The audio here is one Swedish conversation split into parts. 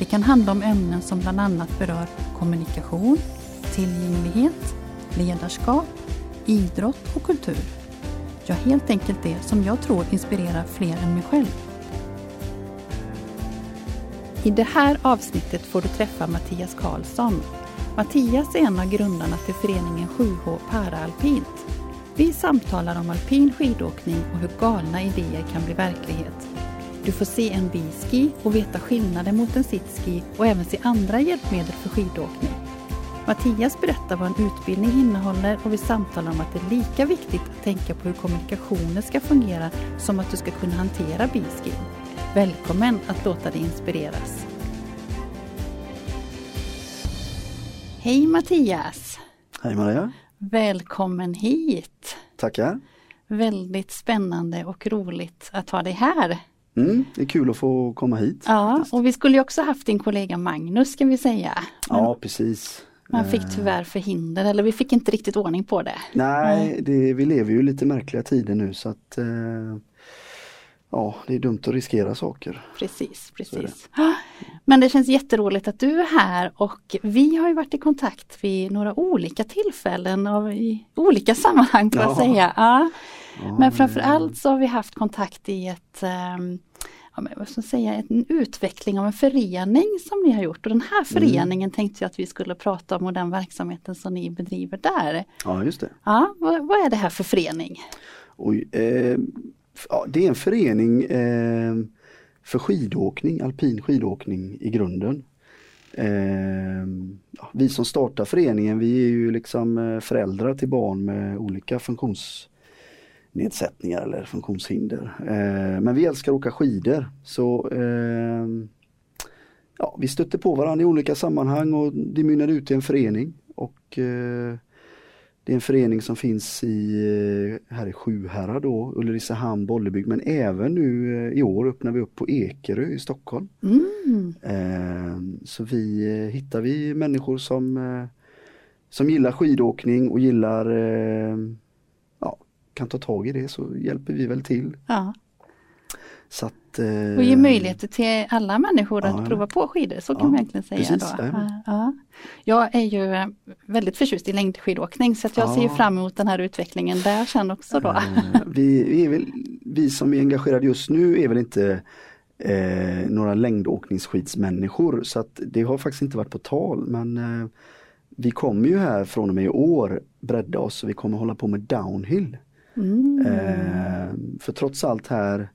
Det kan handla om ämnen som bland annat berör kommunikation, tillgänglighet, ledarskap, idrott och kultur. Ja, helt enkelt det som jag tror inspirerar fler än mig själv. I det här avsnittet får du träffa Mattias Karlsson. Mattias är en av grundarna till föreningen 7H Paraalpint. Vi samtalar om alpin skidåkning och hur galna idéer kan bli verklighet. Du får se en biski och veta skillnaden mot en sitski och även se andra hjälpmedel för skidåkning. Mattias berättar vad en utbildning innehåller och vi samtalar om att det är lika viktigt att tänka på hur kommunikationen ska fungera som att du ska kunna hantera biskin. Välkommen att låta dig inspireras. Hej Mattias! Hej Maria! Välkommen hit! Tackar! Väldigt spännande och roligt att ha dig här. Mm, det är kul att få komma hit. Ja, faktiskt. och vi skulle ju också haft din kollega Magnus ska vi säga. Men ja precis. Man fick Eh, tyvärr förhinder, eller vi fick inte riktigt ordning på det. Nej, det, vi lever ju lite märkliga tider nu så att eh, Ja, det är dumt att riskera saker. Precis, det. precis. Ah, Men det känns jätteroligt att du är här och vi har ju varit i kontakt vid några olika tillfällen och i olika sammanhang får jag säga. Ja. Men framförallt så har vi haft kontakt i ett ehm, Ja, men vad ska jag säga, en utveckling av en förening som ni har gjort och den här föreningen tänkte jag att vi skulle prata om och den verksamheten som ni bedriver där. Ja, just det. Ja, vad, vad är det här för förening? Oj, eh, ja, det är en förening eh, för skidåkning, alpin skidåkning i grunden. Eh, vi som startar föreningen vi är ju liksom eh, föräldrar till barn med olika funktionsnedsättningar eller funktionshinder. Eh, men vi älskar att åka skidor så eh, ja, vi stötte på varandra i olika sammanhang och det mynnade ut i en förening. Och eh, det är en förening som finns i, eh, här i Sjuhärad då, Ulricehamn, Bollebygd men även nu eh, i år öppnar vi upp på Ekerö i Stockholm. Mm. Eh, Så vi eh, hittar vi människor som, som gillar skidåkning och gillar, eh, ja, kan ta tag i det så hjälper vi väl till. Ja. Så att, eh, Och ge möjligheter till alla människor att ja. prova på skidor, så kan Ja, man egentligen säga. precis, då. Ja. Jag är ju eh, väldigt förtjust i längdskidåkning så att jag Ja. ser fram emot den här utvecklingen där sen också då. Eh, vi, väl, vi som är engagerade just nu är väl inte eh, några längdåkningsskidsmänniskor så att det har faktiskt inte varit på tal men eh, vi kommer ju här från och med i år bredda oss och vi kommer hålla på med downhill. Mm. Eh, för trots allt här,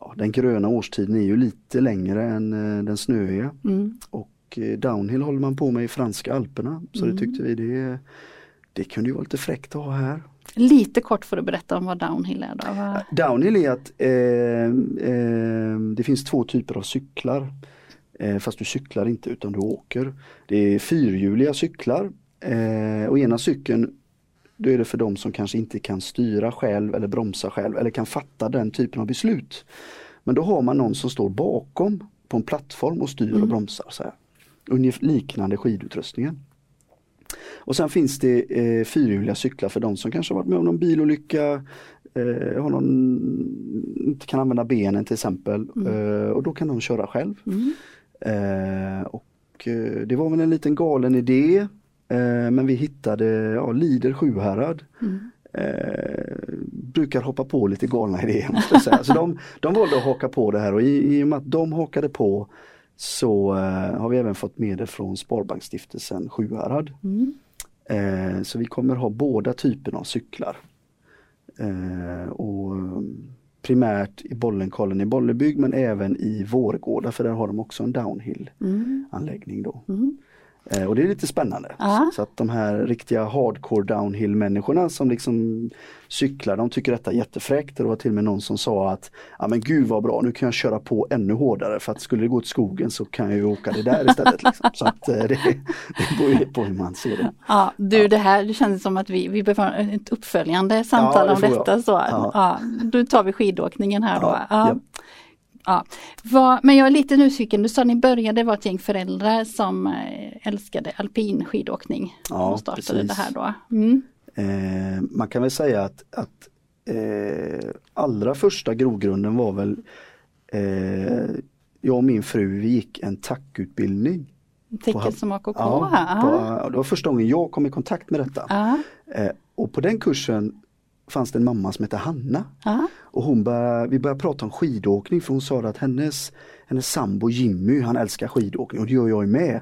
ja, den gröna årstiden är ju lite längre än eh, den snöiga Mm. och eh, downhill håller man på med i franska alperna så det tyckte vi det, det kunde ju vara lite fräckt att ha här. Lite kort får du berätta om vad downhill är då. Vad- Downhill är att eh, eh, det finns två typer av cyklar. Eh, fast du cyklar inte utan du åker. Det är fyrhjuliga cyklar. Eh, och ena cykeln då är det för de som kanske inte kan styra själv eller bromsa själv eller kan fatta den typen av beslut. Men då har man någon som står bakom på en plattform och styr och bromsar. Så här. Ungefär liknande skidutrustningen. Och sen finns det eh, fyrhjuliga cyklar för de som kanske varit med om någon bilolycka, eh, har någon, inte kan använda benen till exempel eh, och då kan de köra själv. Mm. Eh, och eh, det var väl en liten galen idé eh, men vi hittade ja, Lider Sjuhärad. Mm. Eh, brukar hoppa på lite galna idéer måste jag säga. Så de, de valde att haka på det här och i, i och med att de hakade på så eh, har vi även fått medel från Sparbanksstiftelsen Sjuhärad. Mm. Eh, så vi kommer ha båda typerna av cyklar. Eh, och primärt i Bollenkollen i Bollebygd men även i Vårgårda för där har de också en downhill Mm. anläggning då. Mm. Eh, och det är lite spännande. Ja. Så att de här riktiga hardcore downhill människorna som liksom cyklar, de tycker detta är jättefräckt. Det var till och med någon som sa att ja men gud vad bra, nu kan jag köra på ännu hårdare för att skulle det gå till skogen så kan jag ju åka det där istället. Liksom. Så att eh, det, det beror ju på hur man ser det. Ja, du det här det känns som att vi, vi behöver ett uppföljande samtal Ja, det om jag. detta. Så. Ja. Ja. då tar vi skidåkningen här då. Ja, Ja. Vad- men jag är lite nyfiken, du sa ni började vara ett gäng föräldrar som eh, älskade alpin skidåkning. Ja, och startade precis. det här då. Mm. Eh, man kan väl säga att, att eh, allra första grogrunden var väl eh, jag och min fru vi gick en tackutbildning. Tecken som AKK. Ja, på, det var första gången jag kom i kontakt med detta. Ja. Eh, och på den kursen fanns det en mamma som hette Hanna. Ja. Och hon började, vi började prata om skidåkning för hon sa att hennes, hennes sambo Jimmy han älskar skidåkning och det gör jag med.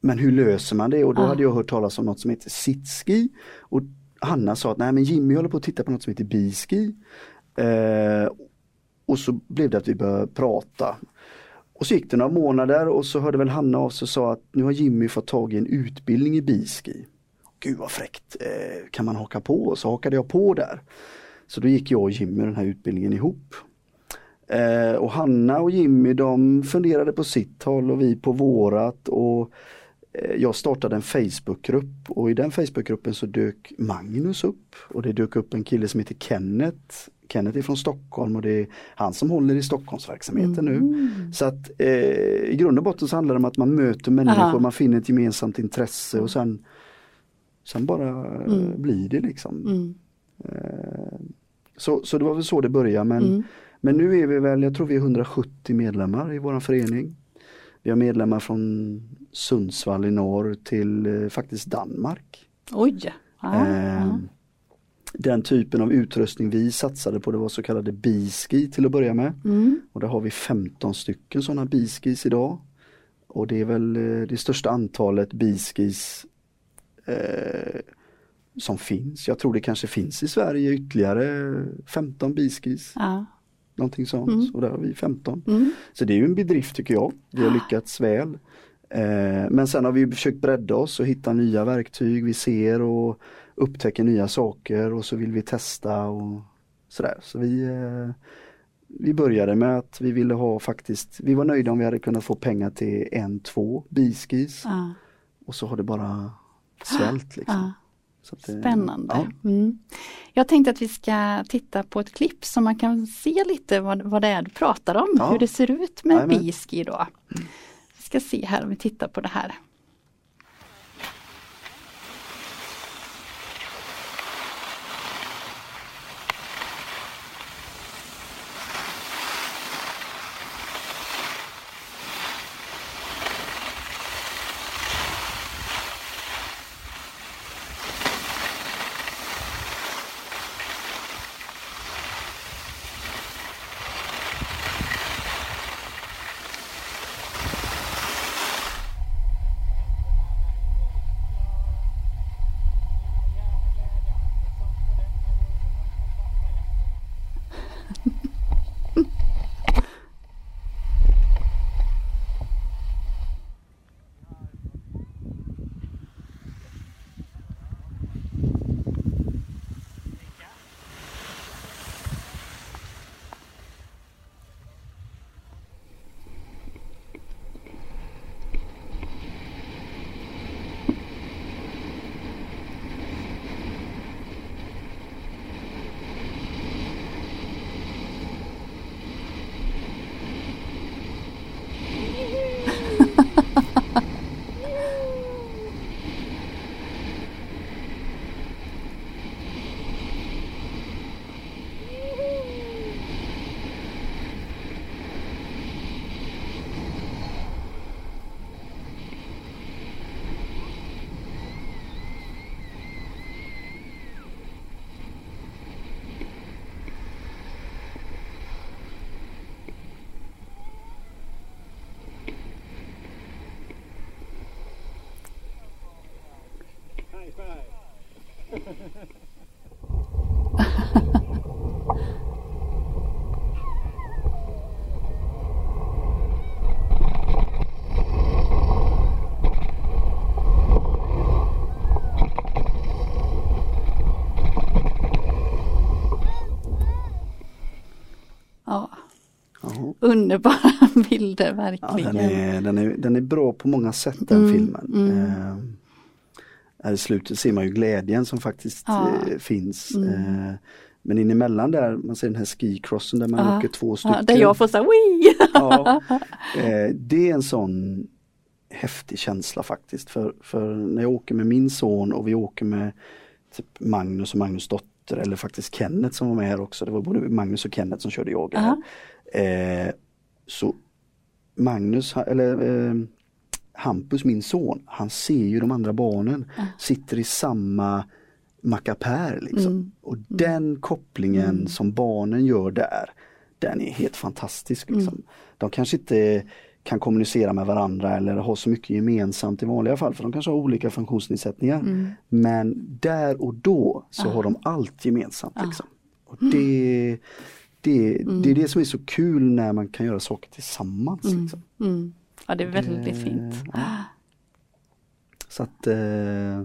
Men hur löser man det? Och då Ja. hade jag hört talas om något som heter sitski. Och Hanna sa att nej men Jimmy håller på att titta på något som heter biski. Eh, och så blev det att vi började prata. Och så gick det några månader och så hörde väl Hanna av sig och sa att nu har Jimmy fått tag i en utbildning i biski. Gud vad fräckt, eh, kan man haka på? Så hakade jag på där. Så då gick jag och Jimmy den här utbildningen ihop. Eh, och Hanna och Jimmy de funderade på sitt håll och vi på vårat och eh, jag startade en Facebookgrupp och i den Facebookgruppen så dök Magnus upp och det dök upp en kille som heter Kenneth. Kenneth är från Stockholm och det är han som håller i Stockholmsverksamheten nu. Så att eh, i grund och botten så handlar det om att man möter människor, Aha. man finner ett gemensamt intresse och sen, sen bara eh, blir det liksom. Mm. Så, så det var väl så det började men, Mm. men nu är vi väl, jag tror vi är 170 medlemmar i våran förening. Vi har medlemmar från Sundsvall i norr till eh, faktiskt Danmark. Oj! Ja. Eh, den typen av utrustning vi satsade på det var så kallade biski till att börja med. Mm. Och där har vi 15 stycken sådana biskis idag. Och det är väl eh, det största antalet biskis eh, som finns. Jag tror det kanske finns i Sverige ytterligare 15 biskis. Ja. Någonting sånt. Mm. Och där har vi 15. Mm. Så det är ju en bedrift tycker jag. Vi har lyckats väl. Eh, men sen har vi försökt bredda oss och hitta nya verktyg. Vi ser och upptäcker nya saker och så vill vi testa och sådär. Så vi, eh, vi började med att vi ville ha faktiskt, vi var nöjda om vi hade kunnat få pengar till en, två biskis Ja. och så har det bara svällt. Liksom. Det- Spännande. Ja. Mm. Jag tänkte att vi ska titta på ett klipp så man kan se lite vad, vad det är du pratar om, Ja. hur det ser ut med Jajamän. biski då. Vi ska se här om vi tittar på det här. Underbara bilder Ja, verkligen. den, är, den, är, den är bra på många sätt den Mm, filmen. mm. Eh, I slutet ser man ju glädjen som faktiskt Ja. eh, finns. Mm. Eh, men inemellan där, man ser den här skicrossen där man Ja. åker två stycken. Ja, där jag får säga Wii! ja, eh, det är en sån häftig känsla faktiskt. För, för när jag åker med min son och vi åker med typ Magnus och Magnus dotter eller faktiskt Kenneth som var med här också. Det var både Magnus och Kenneth som körde yoga här. Eh, så Magnus, eller eh, Hampus, min son, han ser ju de andra barnen sitter i samma mackapär liksom. Mm. Och den kopplingen Mm. som barnen gör där, den är helt fantastisk. Liksom. Mm. De kanske inte kan kommunicera med varandra eller ha så mycket gemensamt i vanliga fall för de kanske har olika funktionsnedsättningar. Mm. Men där och då så Ah. har de allt gemensamt. Ah. Liksom. Och det, det, Mm. det är det som är så kul när man kan göra saker tillsammans. Mm. Liksom. Mm. Ja det är väldigt Det- fint. ja. Så att eh,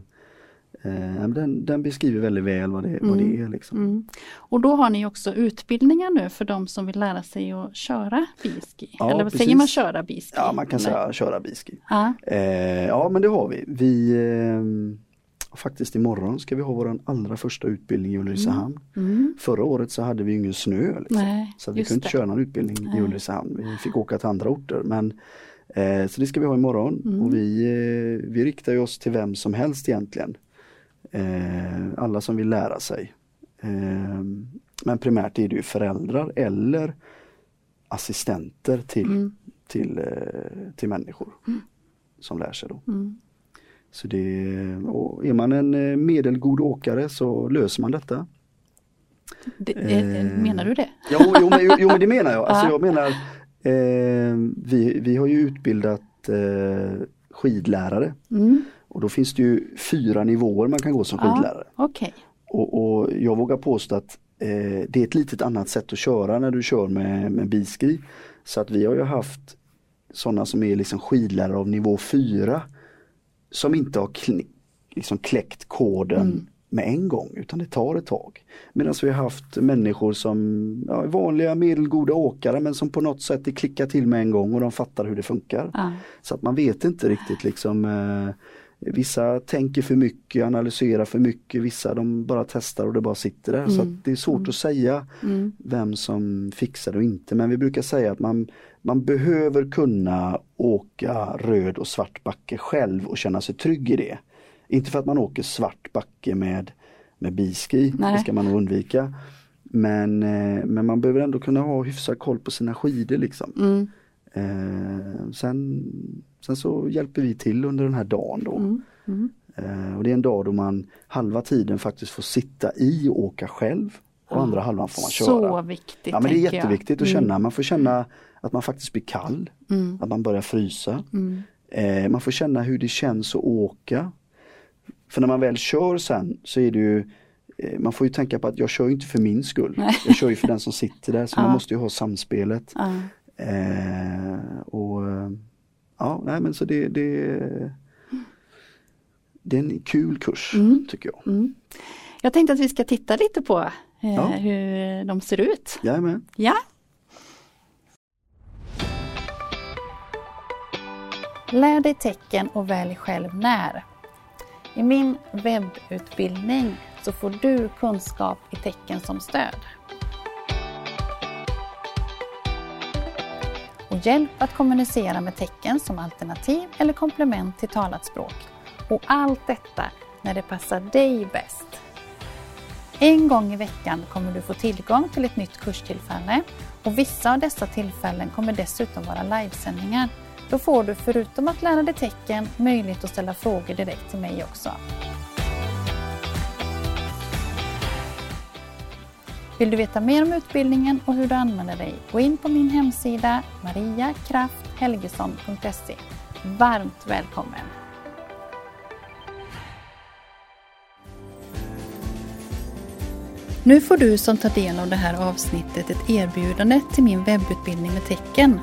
eh, den, den beskriver väldigt väl vad det, vad det är. Liksom. Mm. Och då har ni också utbildningar nu för de som vill lära sig att köra biski. Ja, Eller precis. säger man köra biski? Ja man kan säga köra biski. Ja. Eh, ja men det har vi. Vi eh, Faktiskt imorgon ska vi ha vår allra första utbildning i Ulricehamn. Mm. Förra året så hade vi ingen snö. Liksom. Nej, så vi kunde inte köra någon utbildning Nej. i Ulricehamn. Vi fick åka till andra orter. Men, eh, så det ska vi ha imorgon Mm. och vi, eh, vi riktar oss till vem som helst egentligen. Eh, alla som vill lära sig. Eh, men primärt är det ju föräldrar eller assistenter till, Mm. till, eh, till människor som lär sig då. Så det, är man en eh, medelgod åkare så löser man detta. Det, Eh. menar du det? Jo, jo, men, jo, men det menar jag. Alltså Ja. jag menar, eh, vi, vi har ju utbildat eh, skidlärare Mm. och då finns det ju fyra nivåer man kan gå som skidlärare. Okej. Och, och jag vågar påstå att eh, det är ett litet annat sätt att köra när du kör med, med biski. Så att vi har ju haft sådana som är liksom skidlärare av nivå 4 som inte har liksom kläckt koden Mm. med en gång utan det tar ett tag. Medan vi har haft människor som ja, är vanliga medelgoda åkare men som på något sätt klickar till med en gång och de fattar hur det funkar. Ja. Så att man vet inte riktigt liksom eh, Vissa tänker för mycket, analyserar för mycket, vissa de bara testar och det bara sitter där. Så Mm. att det är svårt att säga Mm. vem som fixar det och inte. Men vi brukar säga att man, man behöver kunna åka röd och svart backe själv och känna sig trygg i det. Inte för att man åker svart backe med, med biski, Nej. det ska man undvika. Men, eh, men man behöver ändå kunna ha hyfsad koll på sina skidor liksom. Eh, sen, sen så hjälper vi till under den här dagen då. Mm. Mm. Eh, och det är en dag då man halva tiden faktiskt får sitta i och åka själv och andra halvan får man köra. Så viktigt. Ja men det är tänker jag. jätteviktigt att Mm. känna, man får känna att man faktiskt blir kall, Mm. att man börjar frysa. Mm. Eh, man får känna hur det känns att åka. För när man väl kör sen så är det ju eh, man får ju tänka på att jag kör inte för min skull. Nej. Jag kör ju för den som sitter där så Ja. man måste ju ha samspelet. Ja. Eh, och ja, nej men så det, det, det är en kul kurs Mm. tycker jag. Mm. Jag tänkte att vi ska titta lite på eh, Ja. hur de ser ut. Jajamän. Ja. Lär dig tecken och välj själv när. I min webbutbildning så får du kunskap i tecken som stöd. Och hjälp att kommunicera med tecken som alternativ eller komplement till talat språk. Och allt detta när det passar dig bäst. En gång i veckan kommer du få tillgång till ett nytt kurstillfälle och vissa av dessa tillfällen kommer dessutom vara livesändningar. Då får du förutom att lära dig tecken möjlighet att ställa frågor direkt till mig också. Vill du veta mer om utbildningen och hur du använder dig? Gå in på min hemsida mariakrafthelgesson.se. Varmt välkommen! Nu får du som tar del av det här avsnittet ett erbjudande till min webbutbildning med tecken.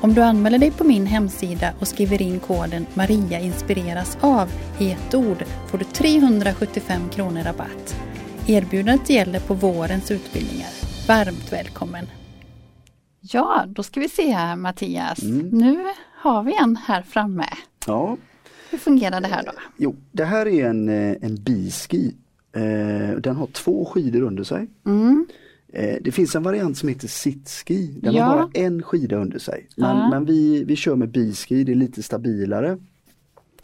Om du anmäler dig på min hemsida och skriver in koden Maria inspireras av i ett ord får du 375 kronor rabatt. Erbjudandet gäller på vårens utbildningar. Varmt välkommen! Ja, då ska vi se här Mattias. Mm. Nu har vi en här framme. Ja, Hur fungerar det här då? jo, det här är en, eh, en biski. Eh, den har två skidor under sig. Mm. Eh, det finns en variant som heter sitski. Den Ja. har bara en skida under sig. Men, Ja. men vi, vi kör med biski, det är lite stabilare.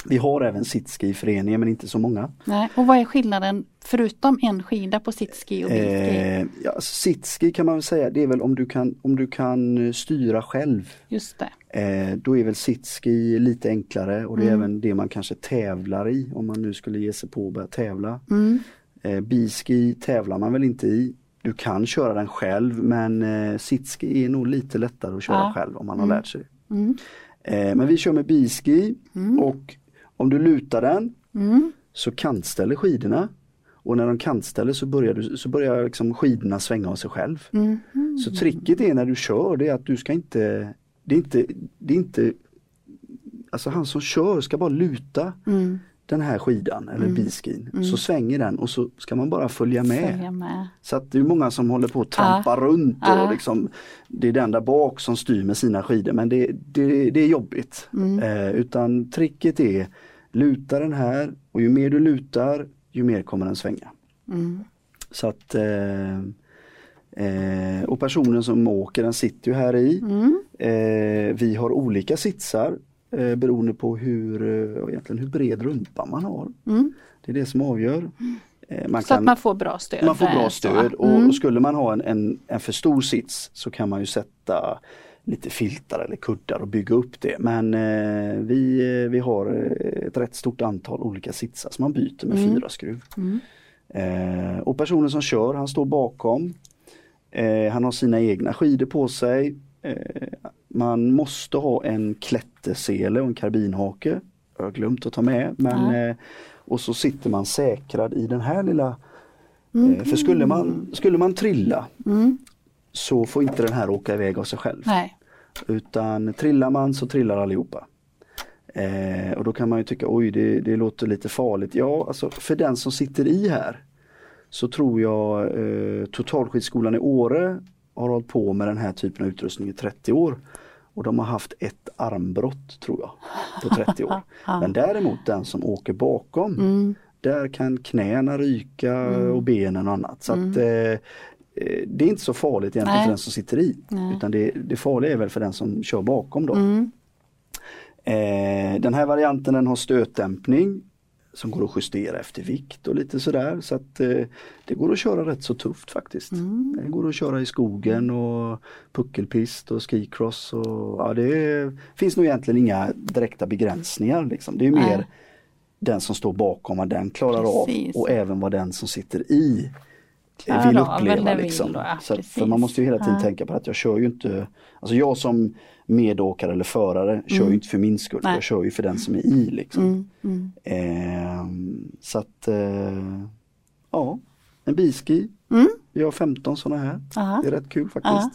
Vi har även sitski i föreningen men inte så många. Nej. Och vad är skillnaden förutom en skida på sitski och bilski? Eh, ja, sitski kan man väl säga, det är väl om du kan, om du kan styra själv. Just det. Eh, då är väl sitski lite enklare och det är Mm. även det man kanske tävlar i om man nu skulle ge sig på att börja tävla. Mm. Eh, biski tävlar man väl inte i. Du kan köra den själv men eh, sitski är nog lite lättare att köra Ja. själv om man har Mm. lärt sig. Mm. Eh, men vi kör med biski Mm. och om du lutar den Mm. så kantställer skidorna och när de kantställer så börjar, du, så börjar liksom skidorna svänga av sig själv. Mm. Så tricket är när du kör det är att du ska inte, det är inte, det är inte Alltså han som kör ska bara luta Mm. Den här skidan eller Mm. biskin Mm. så svänger den och så ska man bara följa med. Följa med. Så att det är många som håller på att trampa runt och Ja. liksom Det är den där bak som styr med sina skidor men det, det, det är jobbigt. Mm. Eh, utan tricket är luta den här och ju mer du lutar ju mer kommer den svänga. Mm. Så att eh, eh, Och personen som åker den sitter ju här i. Mm. Eh, vi har olika sitsar eh, beroende på hur, eh, egentligen hur bred rumpa man har. Mm. Det är det som avgör. Eh, man, Så kan, att man får bra stöd. man får bra stöd och, Mm. och skulle man ha en, en, en för stor sits så kan man ju sätta lite filtar eller kuddar och bygga upp det. Men eh, vi, eh, vi har ett rätt stort antal olika sitsar som man byter med Mm. fyra skruv. Mm. Eh, och personen som kör han står bakom. Eh, han har sina egna skidor på sig. Man måste ha en klättersele och en karbinhake. Jag har glömt att ta med. Men, Ja. eh, och så sitter man säkrad i den här lilla Mm. eh, För skulle man, skulle man trilla Mm. så får inte den här åka iväg av sig själv. Nej. Utan trillar man så trillar allihopa. Eh, och då kan man ju tycka oj det, det låter lite farligt. Ja, alltså för den som sitter i här så tror jag eh, Totalskidskolan i Åre har hållit på med den här typen av utrustning i 30 år. Och de har haft ett armbrott tror jag på 30 år. Men däremot den som åker bakom Mm. där kan knäna ryka och benen och annat. Så att, eh, eh, det är inte så farligt egentligen Nej. för den som sitter i. Nej. Utan det, det farliga är väl för den som kör bakom då. Mm. Eh, den här varianten den har stötdämpning som går att justera efter vikt och lite sådär. Så att eh, det går att köra rätt så tufft faktiskt. Mm. Det går att köra i skogen och puckelpist och skicross. Och, ja, det finns nog egentligen inga direkta begränsningar. Liksom. Det är Nej. mer den som står bakom vad den klarar Precis. av och även vad den som sitter i eh, Klarar vill av uppleva. vill liksom. då, ja, så att, man måste ju hela tiden Ja. tänka på att jag kör ju inte, alltså jag som medåkare eller förare kör ju inte för min skull, Nej. jag kör ju för den som är i. Liksom. Mm. Mm. Ehm, så att, eh, ja, en biski. Mm. Vi har 15 sådana här. Aha. Det är rätt kul faktiskt. Ja.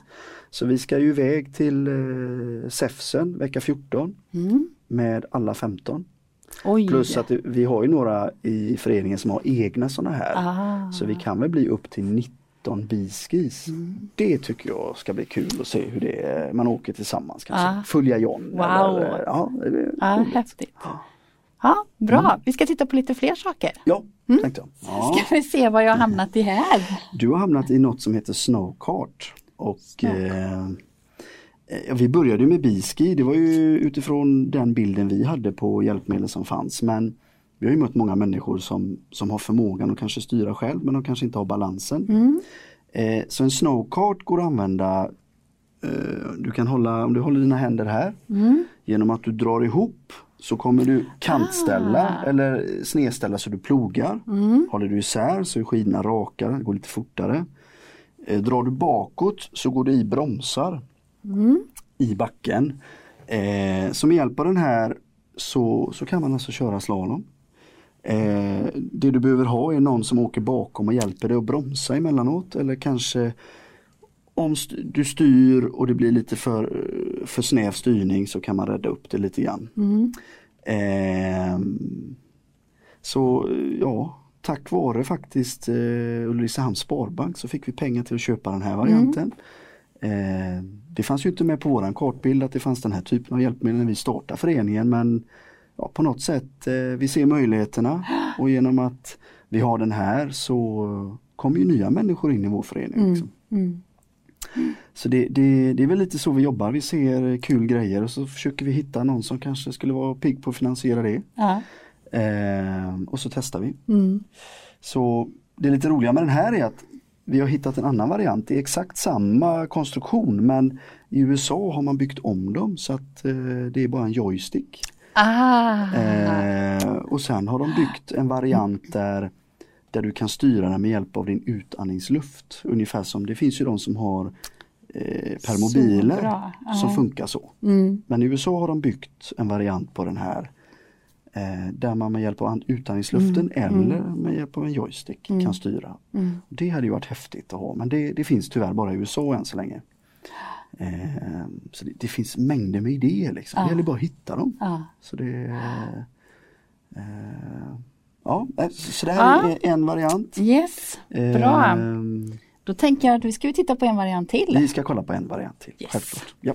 Så vi ska ju iväg till eh, Säfsen vecka 14 Mm. med alla 15. Oj. Plus att vi har ju några i föreningen som har egna sådana här. Ah. Så vi kan väl bli upp till 19 biskis. Mm. Det tycker jag ska bli kul att se hur det är. Man åker tillsammans kanske. Ah. Följa John. Wow. Eller, ja, roligt. häftigt. Ja, bra. Vi ska titta på lite fler saker. Ja, tänkte jag. Ja. Ska vi se vad jag har hamnat i här. Du har hamnat i något som heter Snowcart. Och eh, eh, vi började med biski, det var ju utifrån den bilden vi hade på hjälpmedel som fanns. Men vi har ju mött många människor som, som har förmågan att kanske styra själv men de kanske inte har balansen. Mm. Eh, så en snowcart går att använda eh, Du kan hålla, om du håller dina händer här Mm. Genom att du drar ihop så kommer du kantställa Ah. eller snedställa så du plogar. Mm. Håller du isär så är skidorna rakare, det går lite fortare. Eh, drar du bakåt så går det i bromsar Mm. i backen. Eh, så med hjälp av den här så, så kan man alltså köra slalom. Eh, det du behöver ha är någon som åker bakom och hjälper dig att bromsa emellanåt eller kanske om du styr och det blir lite för, för snäv styrning så kan man rädda upp det lite grann. Mm. Ehm, så ja, tack vare faktiskt eh, Ulricehamns Sparbank så fick vi pengar till att köpa den här varianten. Eh, det fanns ju inte med på våran kartbild att det fanns den här typen av hjälpmedel när vi startade föreningen men ja, på något sätt eh, vi ser möjligheterna och genom att vi har den här så kommer ju nya människor in i vår förening. Mm. Liksom. Mm. Så det, det, det är väl lite så vi jobbar, vi ser kul grejer och så försöker vi hitta någon som kanske skulle vara pigg på att finansiera det. Ja. Eh, och så testar vi. Mm. Så det lite roliga med den här är att vi har hittat en annan variant. Det är exakt samma konstruktion men i USA har man byggt om dem så att eh, det är bara en joystick. Ah. Eh, och sen har de byggt en variant där, där du kan styra den med hjälp av din utandningsluft. Ungefär som det finns ju de som har eh, permobiler bra. Ja. som funkar så. Mm. Men i USA har de byggt en variant på den här där man med hjälp av an- utandningsluften eller med hjälp av en joystick kan styra. Mm. Det hade ju varit häftigt att ha men det, det finns tyvärr bara i USA än så länge. Eh, så det, det finns mängder med idéer liksom. Det gäller bara att hitta dem. Ja. Så det eh, Ja, eh, så det här Ja. är en variant. Yes, bra. Eh, Då tänker jag att vi ska titta på en variant till. vi ska kolla på en variant till. Yes. Självklart. Ja.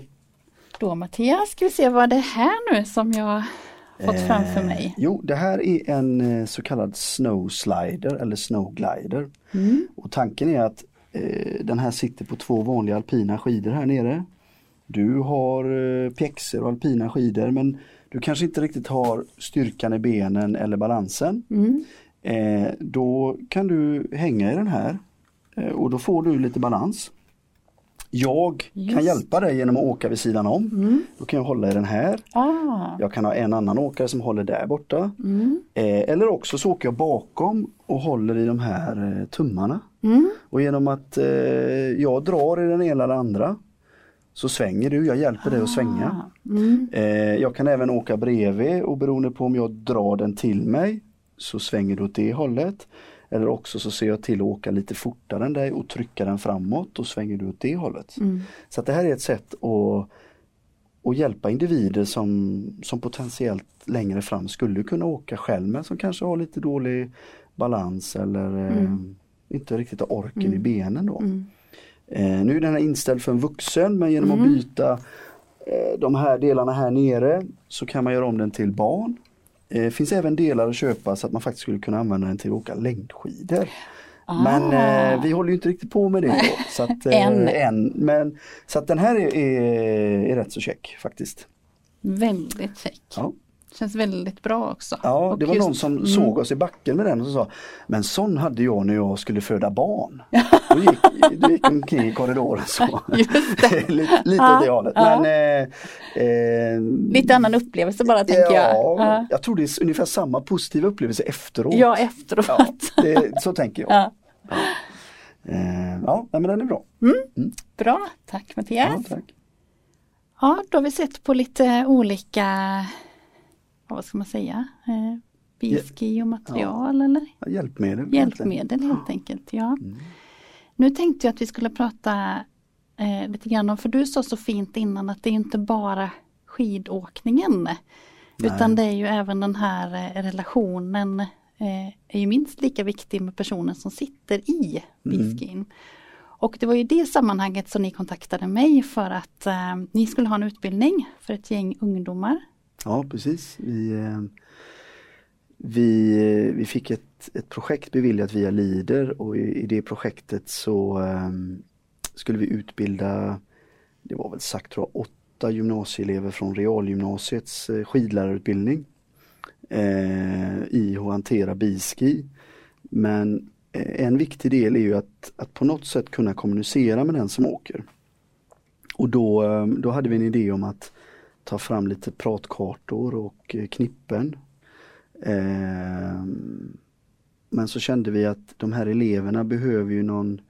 Då Mattias, ska vi se vad det är här nu som jag fått framför Eh, mig. Jo, det här är en eh, så kallad snow slider eller snow glider. Mm. Och tanken är att eh, den här sitter på två vanliga alpina skidor här nere. Du har eh, pjäxor och alpina skidor men du kanske inte riktigt har styrkan i benen eller balansen. Mm. Eh, då kan du hänga i den här eh, och då får du lite balans. Jag kan Just. hjälpa dig genom att åka vid sidan om. Mm. Då kan jag hålla i den här. Ah. Jag kan ha en annan åkare som håller där borta. Mm. Eh, eller också så åker jag bakom och håller i de här eh, tummarna. Mm. Och genom att eh, jag drar i den ena eller andra så svänger du, jag hjälper dig att svänga. Mm. Eh, jag kan även åka bredvid och beroende på om jag drar den till mig så svänger du åt det hållet. Eller också så ser jag till att åka lite fortare än dig och trycka den framåt och svänger du åt det hållet. Mm. Så det här är ett sätt att, att hjälpa individer som, som potentiellt längre fram skulle kunna åka själv men som kanske har lite dålig balans eller eh, inte riktigt har orken i benen då. Mm. Eh, nu är den här inställd för en vuxen men genom att byta eh, de här delarna här nere så kan man göra om den till barn. Det finns även delar att köpa så att man faktiskt skulle kunna använda den till att åka längdskidor. Men eh, vi håller ju inte riktigt på med det då. Så att, eh, Än. än. Men, så att den här är, är, är rätt så check faktiskt. Väldigt check. Ja. Känns väldigt bra också. Ja, Och det var just- någon som mm. såg oss i backen med den och sa Men sån hade jag när jag skulle föda barn. Då gick, då gick omkring i korridoren så. Lite lite Ja, åt det hållet. ja. Men, eh, eh, Lite annan upplevelse bara tänker jag. ja, Ja. jag tror det är ungefär samma positiva upplevelse efteråt. Ja, efteråt. Ja, det, så tänker jag. Ja. Eh, ja, nej, men den är bra. Bra, tack Ja, Mattias. tack. Ja, då har vi sett på lite olika, ja, vad ska man säga, eh, biski och material eller Ja, Hjälpmedel. hjälpmedel helt enkelt. Ja. Nu tänkte jag att vi skulle prata eh, lite grann om, för du sa så fint innan att det är inte bara skidåkningen. Utan det är ju även den här eh, relationen eh, är ju minst lika viktig med personen som sitter i biskin. Och det var ju det sammanhanget som ni kontaktade mig för att eh, ni skulle ha en utbildning för ett gäng ungdomar. Ja precis. Vi, eh, vi, eh, vi fick ett, ett projekt beviljat via Lider och i, i det projektet så ehm, skulle vi utbilda, det var väl sagt tror jag, åtta gymnasieelever från realgymnasiets eh, skidlärarutbildning eh, i att hantera biski. Men en viktig del är ju att, att på något sätt kunna kommunicera med den som åker. Och då, ehm, då hade vi en idé om att ta fram lite pratkartor och eh, knippen. Ehm, Men så kände vi att de här eleverna behöver ju någon,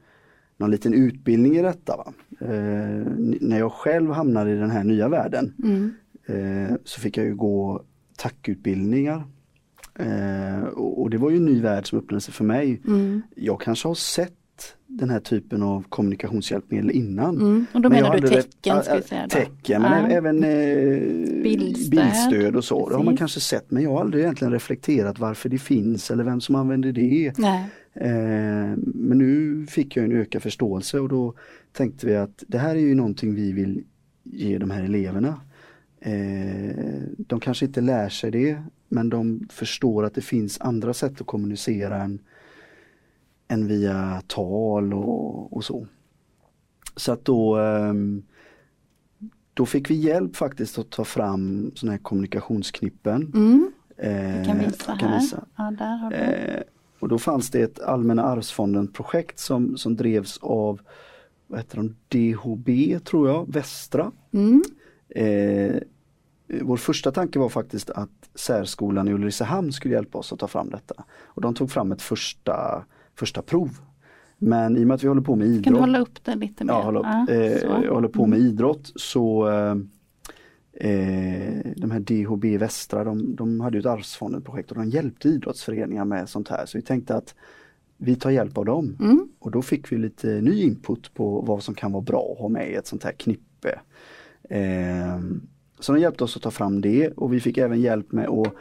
någon liten utbildning i detta. Va? Eh, n- när jag själv hamnade i den här nya världen eh, så fick jag ju gå tackutbildningar. Eh, och, det var ju en ny värld som öppnade sig för mig. Jag kanske har sett den här typen av kommunikationshjälpmedel innan. Mm. Och då Men menar du tecken? ä- Ska vi ä- säga då. Tecken, men Ja. även eh, Bildstöd. bildstöd och så. Det har man Precis. kanske sett men jag har aldrig egentligen reflekterat varför det finns eller vem som använder det. Eh, men nu fick jag en ökad förståelse och då tänkte vi att det här är ju någonting vi vill ge de här eleverna. Eh, de kanske inte lär sig det men de förstår att det finns andra sätt att kommunicera än, än via tal och, och så. Så att då ehm, då fick vi hjälp faktiskt att ta fram sådana här kommunikationsknippen. Mm. Eh, Vi kan visa kan här. visa. Ja, har du. Eh, och då fanns det ett Allmänna arvsfonden projekt som, som drevs av vad heter de, DHB tror jag, Västra. Mm. Eh, vår första tanke var faktiskt att särskolan i Ulricehamn skulle hjälpa oss att ta fram detta. Och de tog fram ett första, första prov. Men i och med att vi håller på med idrott Kan du hålla upp den lite mer? Ja, hålla upp. Ja, eh. Mm. jag håller på med idrott så eh, eh, de här DHB Västra de, de hade ett arvsfonden-projekt och de hjälpte idrottsföreningar med sånt här så vi tänkte att vi tar hjälp av dem. Mm. Och då fick vi lite ny input på vad som kan vara bra att ha med i ett sånt här knippe. Eh, så de hjälpte oss att ta fram det och vi fick även hjälp med att,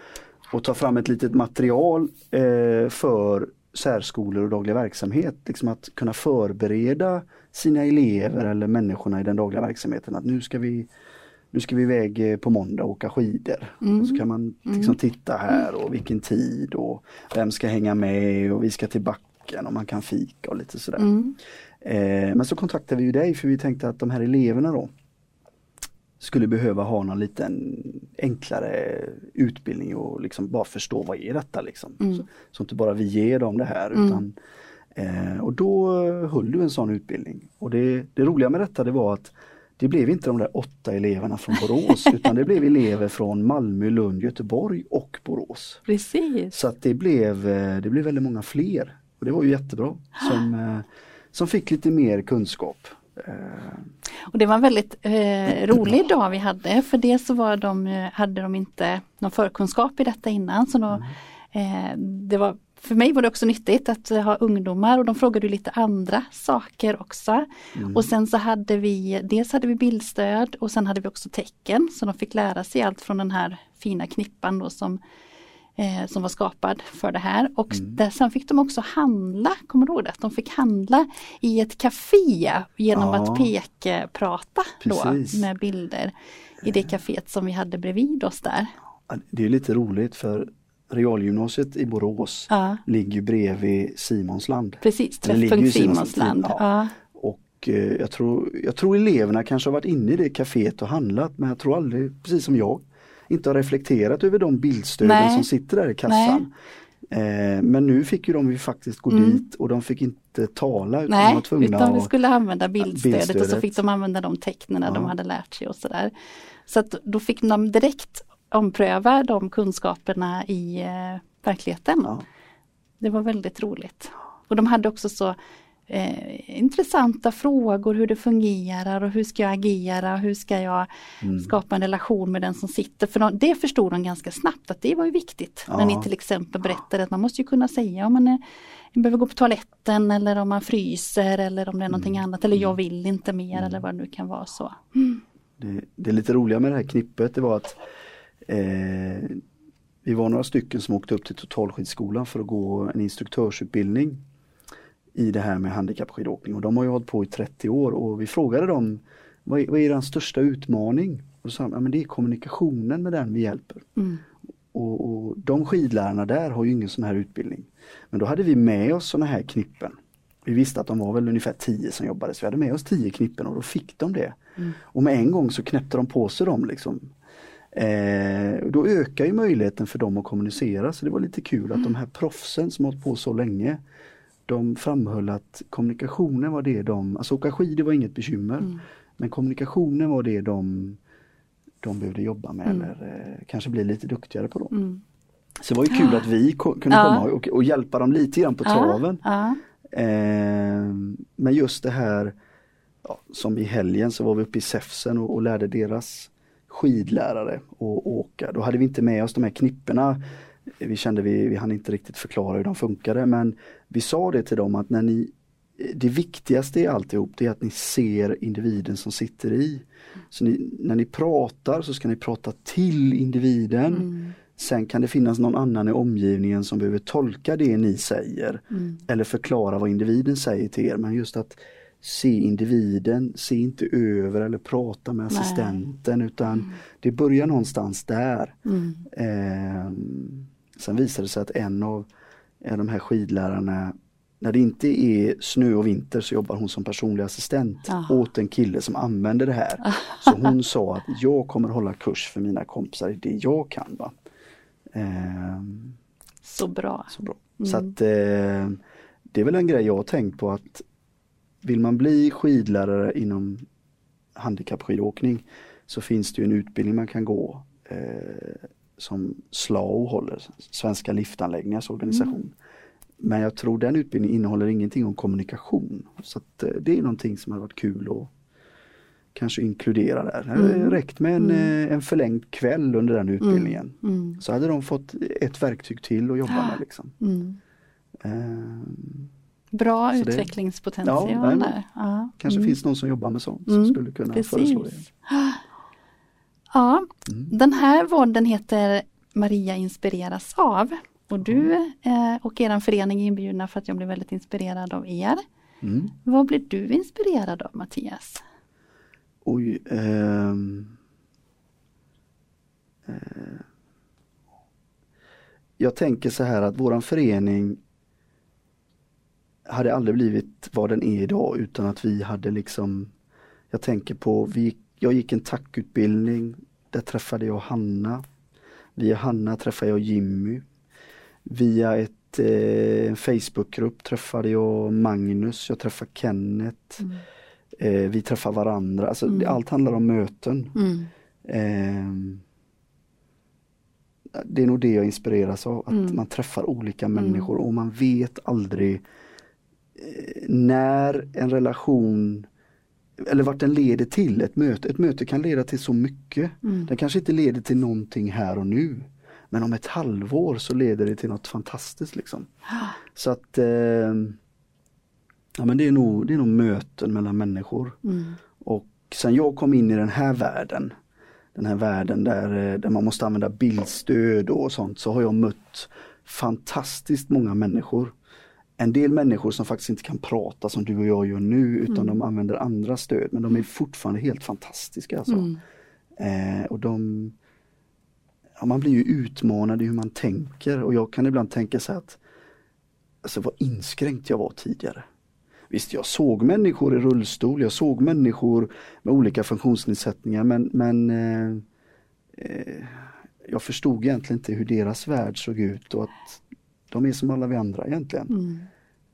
att ta fram ett litet material eh, för särskolor och daglig verksamhet. Liksom att kunna förbereda sina elever eller människorna i den dagliga verksamheten att nu ska vi nu ska vi iväg eh, på måndag och åka skidor. Mm. Så kan man liksom titta här och vilken tid och vem ska hänga med och vi ska till backen och man kan fika och lite sådär. Mm. Eh, men så kontaktade vi ju dig för vi tänkte att de här eleverna då skulle behöva ha någon liten enklare utbildning och liksom bara förstå vad är detta liksom. Mm. Så, så inte bara vi ger dem det här Mm. utan eh, och då höll du en sån utbildning. Och det, det roliga med detta det var att det blev inte de där åtta eleverna från Borås utan det blev elever från Malmö, Lund, Göteborg och Borås. Precis. Så att det blev, eh, det blev väldigt många fler. Och det var ju jättebra. Som, eh, som fick lite mer kunskap. Eh, Och det var en väldigt eh, rolig dag vi hade för det så var de, eh, hade de inte någon förkunskap i detta innan. Så då, eh, det var, för mig var det också nyttigt att ha ungdomar och de frågade lite andra saker också. Och sen så hade vi, dels hade vi bildstöd och sen hade vi också tecken så de fick lära sig allt från den här fina knippan då som eh, som var skapad för det här. Och där, sen fick de också handla, kommer du ihåg det? De fick handla i ett café genom Ja. att pekprata då med bilder i det kaféet som vi hade bredvid oss där. det är lite roligt för Realgymnasiet i Borås Ja, ligger bredvid Simonsland. precis, Träffpunkt Simonsland, Simonsland. ja. Ja. Och eh, jag, tror, jag tror eleverna kanske har varit inne i det kaféet och handlat men jag tror aldrig, precis som jag, inte har reflekterat över de bildstöden Nej. som sitter där i kassan. Eh, men nu fick ju de ju faktiskt gå Mm. dit och de fick inte tala utan de Nej, var tvungna utan vi att skulle använda bildstödet, och så bildstödet. fick de använda de tecknen de Ja. hade lärt sig och sådär. Så att då fick de direkt ompröva de kunskaperna i eh, verkligheten. Ja. Det var väldigt roligt. Och de hade också så eh, intressanta frågor hur det fungerar och hur ska jag agera, hur ska jag Mm. skapa en relation med den som sitter. För de, det förstod de ganska snabbt att det var ju viktigt. Ja. När ni till exempel berättade att man måste ju kunna säga om man är, behöver gå på toaletten eller om man fryser eller om det är någonting Mm. annat eller jag vill inte mer eller vad det nu kan vara så. Det, det lite roliga med det här knippet det var att eh, vi var några stycken som åkte upp till Totalskidskolan för att gå en instruktörsutbildning i det här med handikappskidåkning och de har ju hållit på i 30 år och vi frågade dem vad är, vad är er största utmaning? Och då sa de, ja, men det är kommunikationen med den vi hjälper. Mm. Och, och de skidlärarna där har ju ingen sån här utbildning. Men då hade vi med oss såna här knippen. Vi visste att de var väl ungefär 10 som jobbade så vi hade med oss 10 knippen och då fick de det. Och med en gång så knäppte de på sig dem liksom. Eh, då ökar ju möjligheten för dem att kommunicera så det var lite kul att de här proffsen som har hållit på så länge de framhöll att kommunikationen var det de, alltså åka skidor var inget bekymmer men kommunikationen var det de, de behövde jobba med eller eh, kanske bli lite duktigare på. Då. Mm. Så det var ju kul att vi ko- kunde Ja. komma och, och hjälpa dem lite grann på traven. Ja, Eh, men just det här ja, som i helgen så var vi uppe i Säfsen och, och lärde deras skidlärare att åka. Då hade vi inte med oss de här knipporna. Vi kände vi, vi hann inte riktigt förklara hur de funkade men vi sa det till dem att när ni det viktigaste i alltihop det är att ni ser individen som sitter i. Så ni, när ni pratar så ska ni prata till individen. Mm. Sen kan det finnas någon annan i omgivningen som behöver tolka det ni säger Mm. eller förklara vad individen säger till er. Men just att se individen, se inte över eller prata med Nej. assistenten utan det börjar någonstans där. Mm. Sen visade det sig att en av, de här skidlärarna när det inte är snö och vinter så jobbar hon som personlig assistent Aha. åt en kille som använder det här. Så hon sa att jag kommer hålla kurs för mina kompisar i det jag kan. Va? Ehm, Så bra. så bra. Mm. Så att eh, det är väl en grej jag har tänkt på att vill man bli skidlärare inom handikappskidåkning så finns det en utbildning man kan gå eh, som SLAO håller, Svenska liftanläggningars organisation. Mm. Men jag tror den utbildningen innehåller ingenting om kommunikation. Så eh, det är någonting som har varit kul att kanske inkludera där. Det Mm. räckt med en, Mm. eh, en förlängd kväll under den utbildningen. Mm. Så hade de fått ett verktyg till att jobba med. Liksom. Mm. Ehm, Bra Så det- utvecklingspotential Ja, där. Ja. kanske Mm. finns någon som jobbar med sånt som Mm, skulle kunna föreslå det. Ja, Mm. den här podden heter Maria inspireras av. Och du eh, och er förening är inbjudna för att jag blir väldigt inspirerad av er. Mm. Vad blir du inspirerad av Mattias? Oj, ehm, eh, jag tänker så här att våran förening hade aldrig blivit vad den är idag utan att vi hade liksom Jag tänker på, vi, jag gick en tackutbildning, där träffade jag Hanna. Via Hanna träffade jag Jimmy. Via ett, eh, en Facebookgrupp träffade jag Magnus, jag träffade Kenneth. Mm. Eh, vi träffar varandra, alltså, Mm. allt handlar om möten. Mm. Ehm, det är nog det jag inspireras av, att Mm. man träffar olika människor och man vet aldrig eh, när en relation eller vart den leder till ett möte. Ett möte kan leda till så mycket. Mm. Den kanske inte leder till någonting här och nu. Men om ett halvår så leder det till något fantastiskt liksom. Så att eh, ja, men det, är nog, det är nog möten mellan människor. Mm. Och sen jag kom in i den här världen, den här världen där, eh, där man måste använda bildstöd och sånt, så har jag mött fantastiskt många människor. En del människor som faktiskt inte kan prata som du och jag gör nu utan de använder andra stöd men de är fortfarande helt fantastiska. Alltså. Mm. Eh, och de, ja, man blir ju utmanad i hur man tänker och jag kan ibland tänka så att alltså vad inskränkt jag var tidigare. Visst, jag såg människor i rullstol, jag såg människor med olika funktionsnedsättningar men, men eh, eh, jag förstod egentligen inte hur deras värld såg ut och att de är som alla vi andra egentligen. Mm.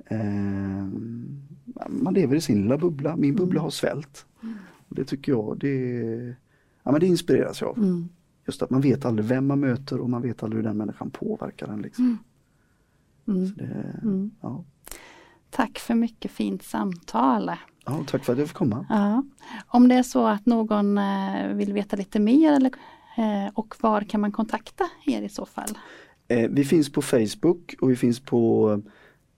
Eh, man lever i sin lilla bubbla, min bubbla har svält. Det tycker jag, det, ja, men det inspireras jag av. Mm. Just att man vet aldrig vem man möter och man vet aldrig hur den människan påverkar en. Liksom. Mm. Så det, Mm. ja. Tack för mycket fint samtal. Ja, tack för att jag fick komma. Ja. Om det är så att någon eh, vill veta lite mer eller, eh, och var kan man kontakta er i så fall? Vi finns på Facebook och vi finns på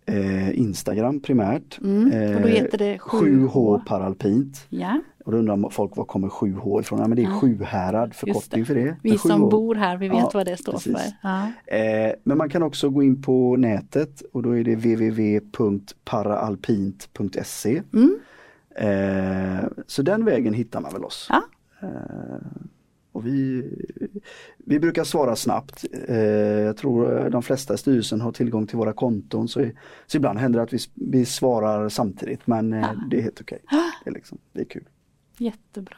eh, Instagram primärt. Mm, och då heter det 7H. 7H Paralpint. Ja, Och då undrar folk var kommer 7H ifrån? Ja, men det är Ja. Sjuhärad förkortning Just för det. vi som 7H. bor här, vi vet Ja, vad det står precis. för. Ja. Eh, men man kan också gå in på nätet och då är det www.paraalpint.se. Mm. Eh, så den vägen hittar man väl oss. Eh, och vi, vi brukar svara snabbt. Eh, jag tror de flesta i styrelsen har tillgång till våra konton så, så ibland händer det att vi, vi svarar samtidigt men eh, det är helt okej. Det, är liksom, det är kul. Jättebra.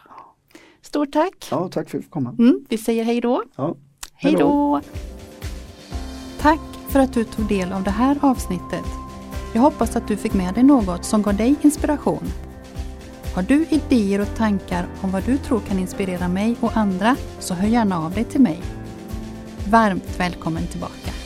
Stort tack! Ja, tack för att du komma. Mm, vi säger hej då! Ja. Hej då! Tack för att du tog del av det här avsnittet. Jag hoppas att du fick med dig något som gav dig inspiration. Har du idéer och tankar om vad du tror kan inspirera mig och andra så hör gärna av dig till mig. Varmt välkommen tillbaka!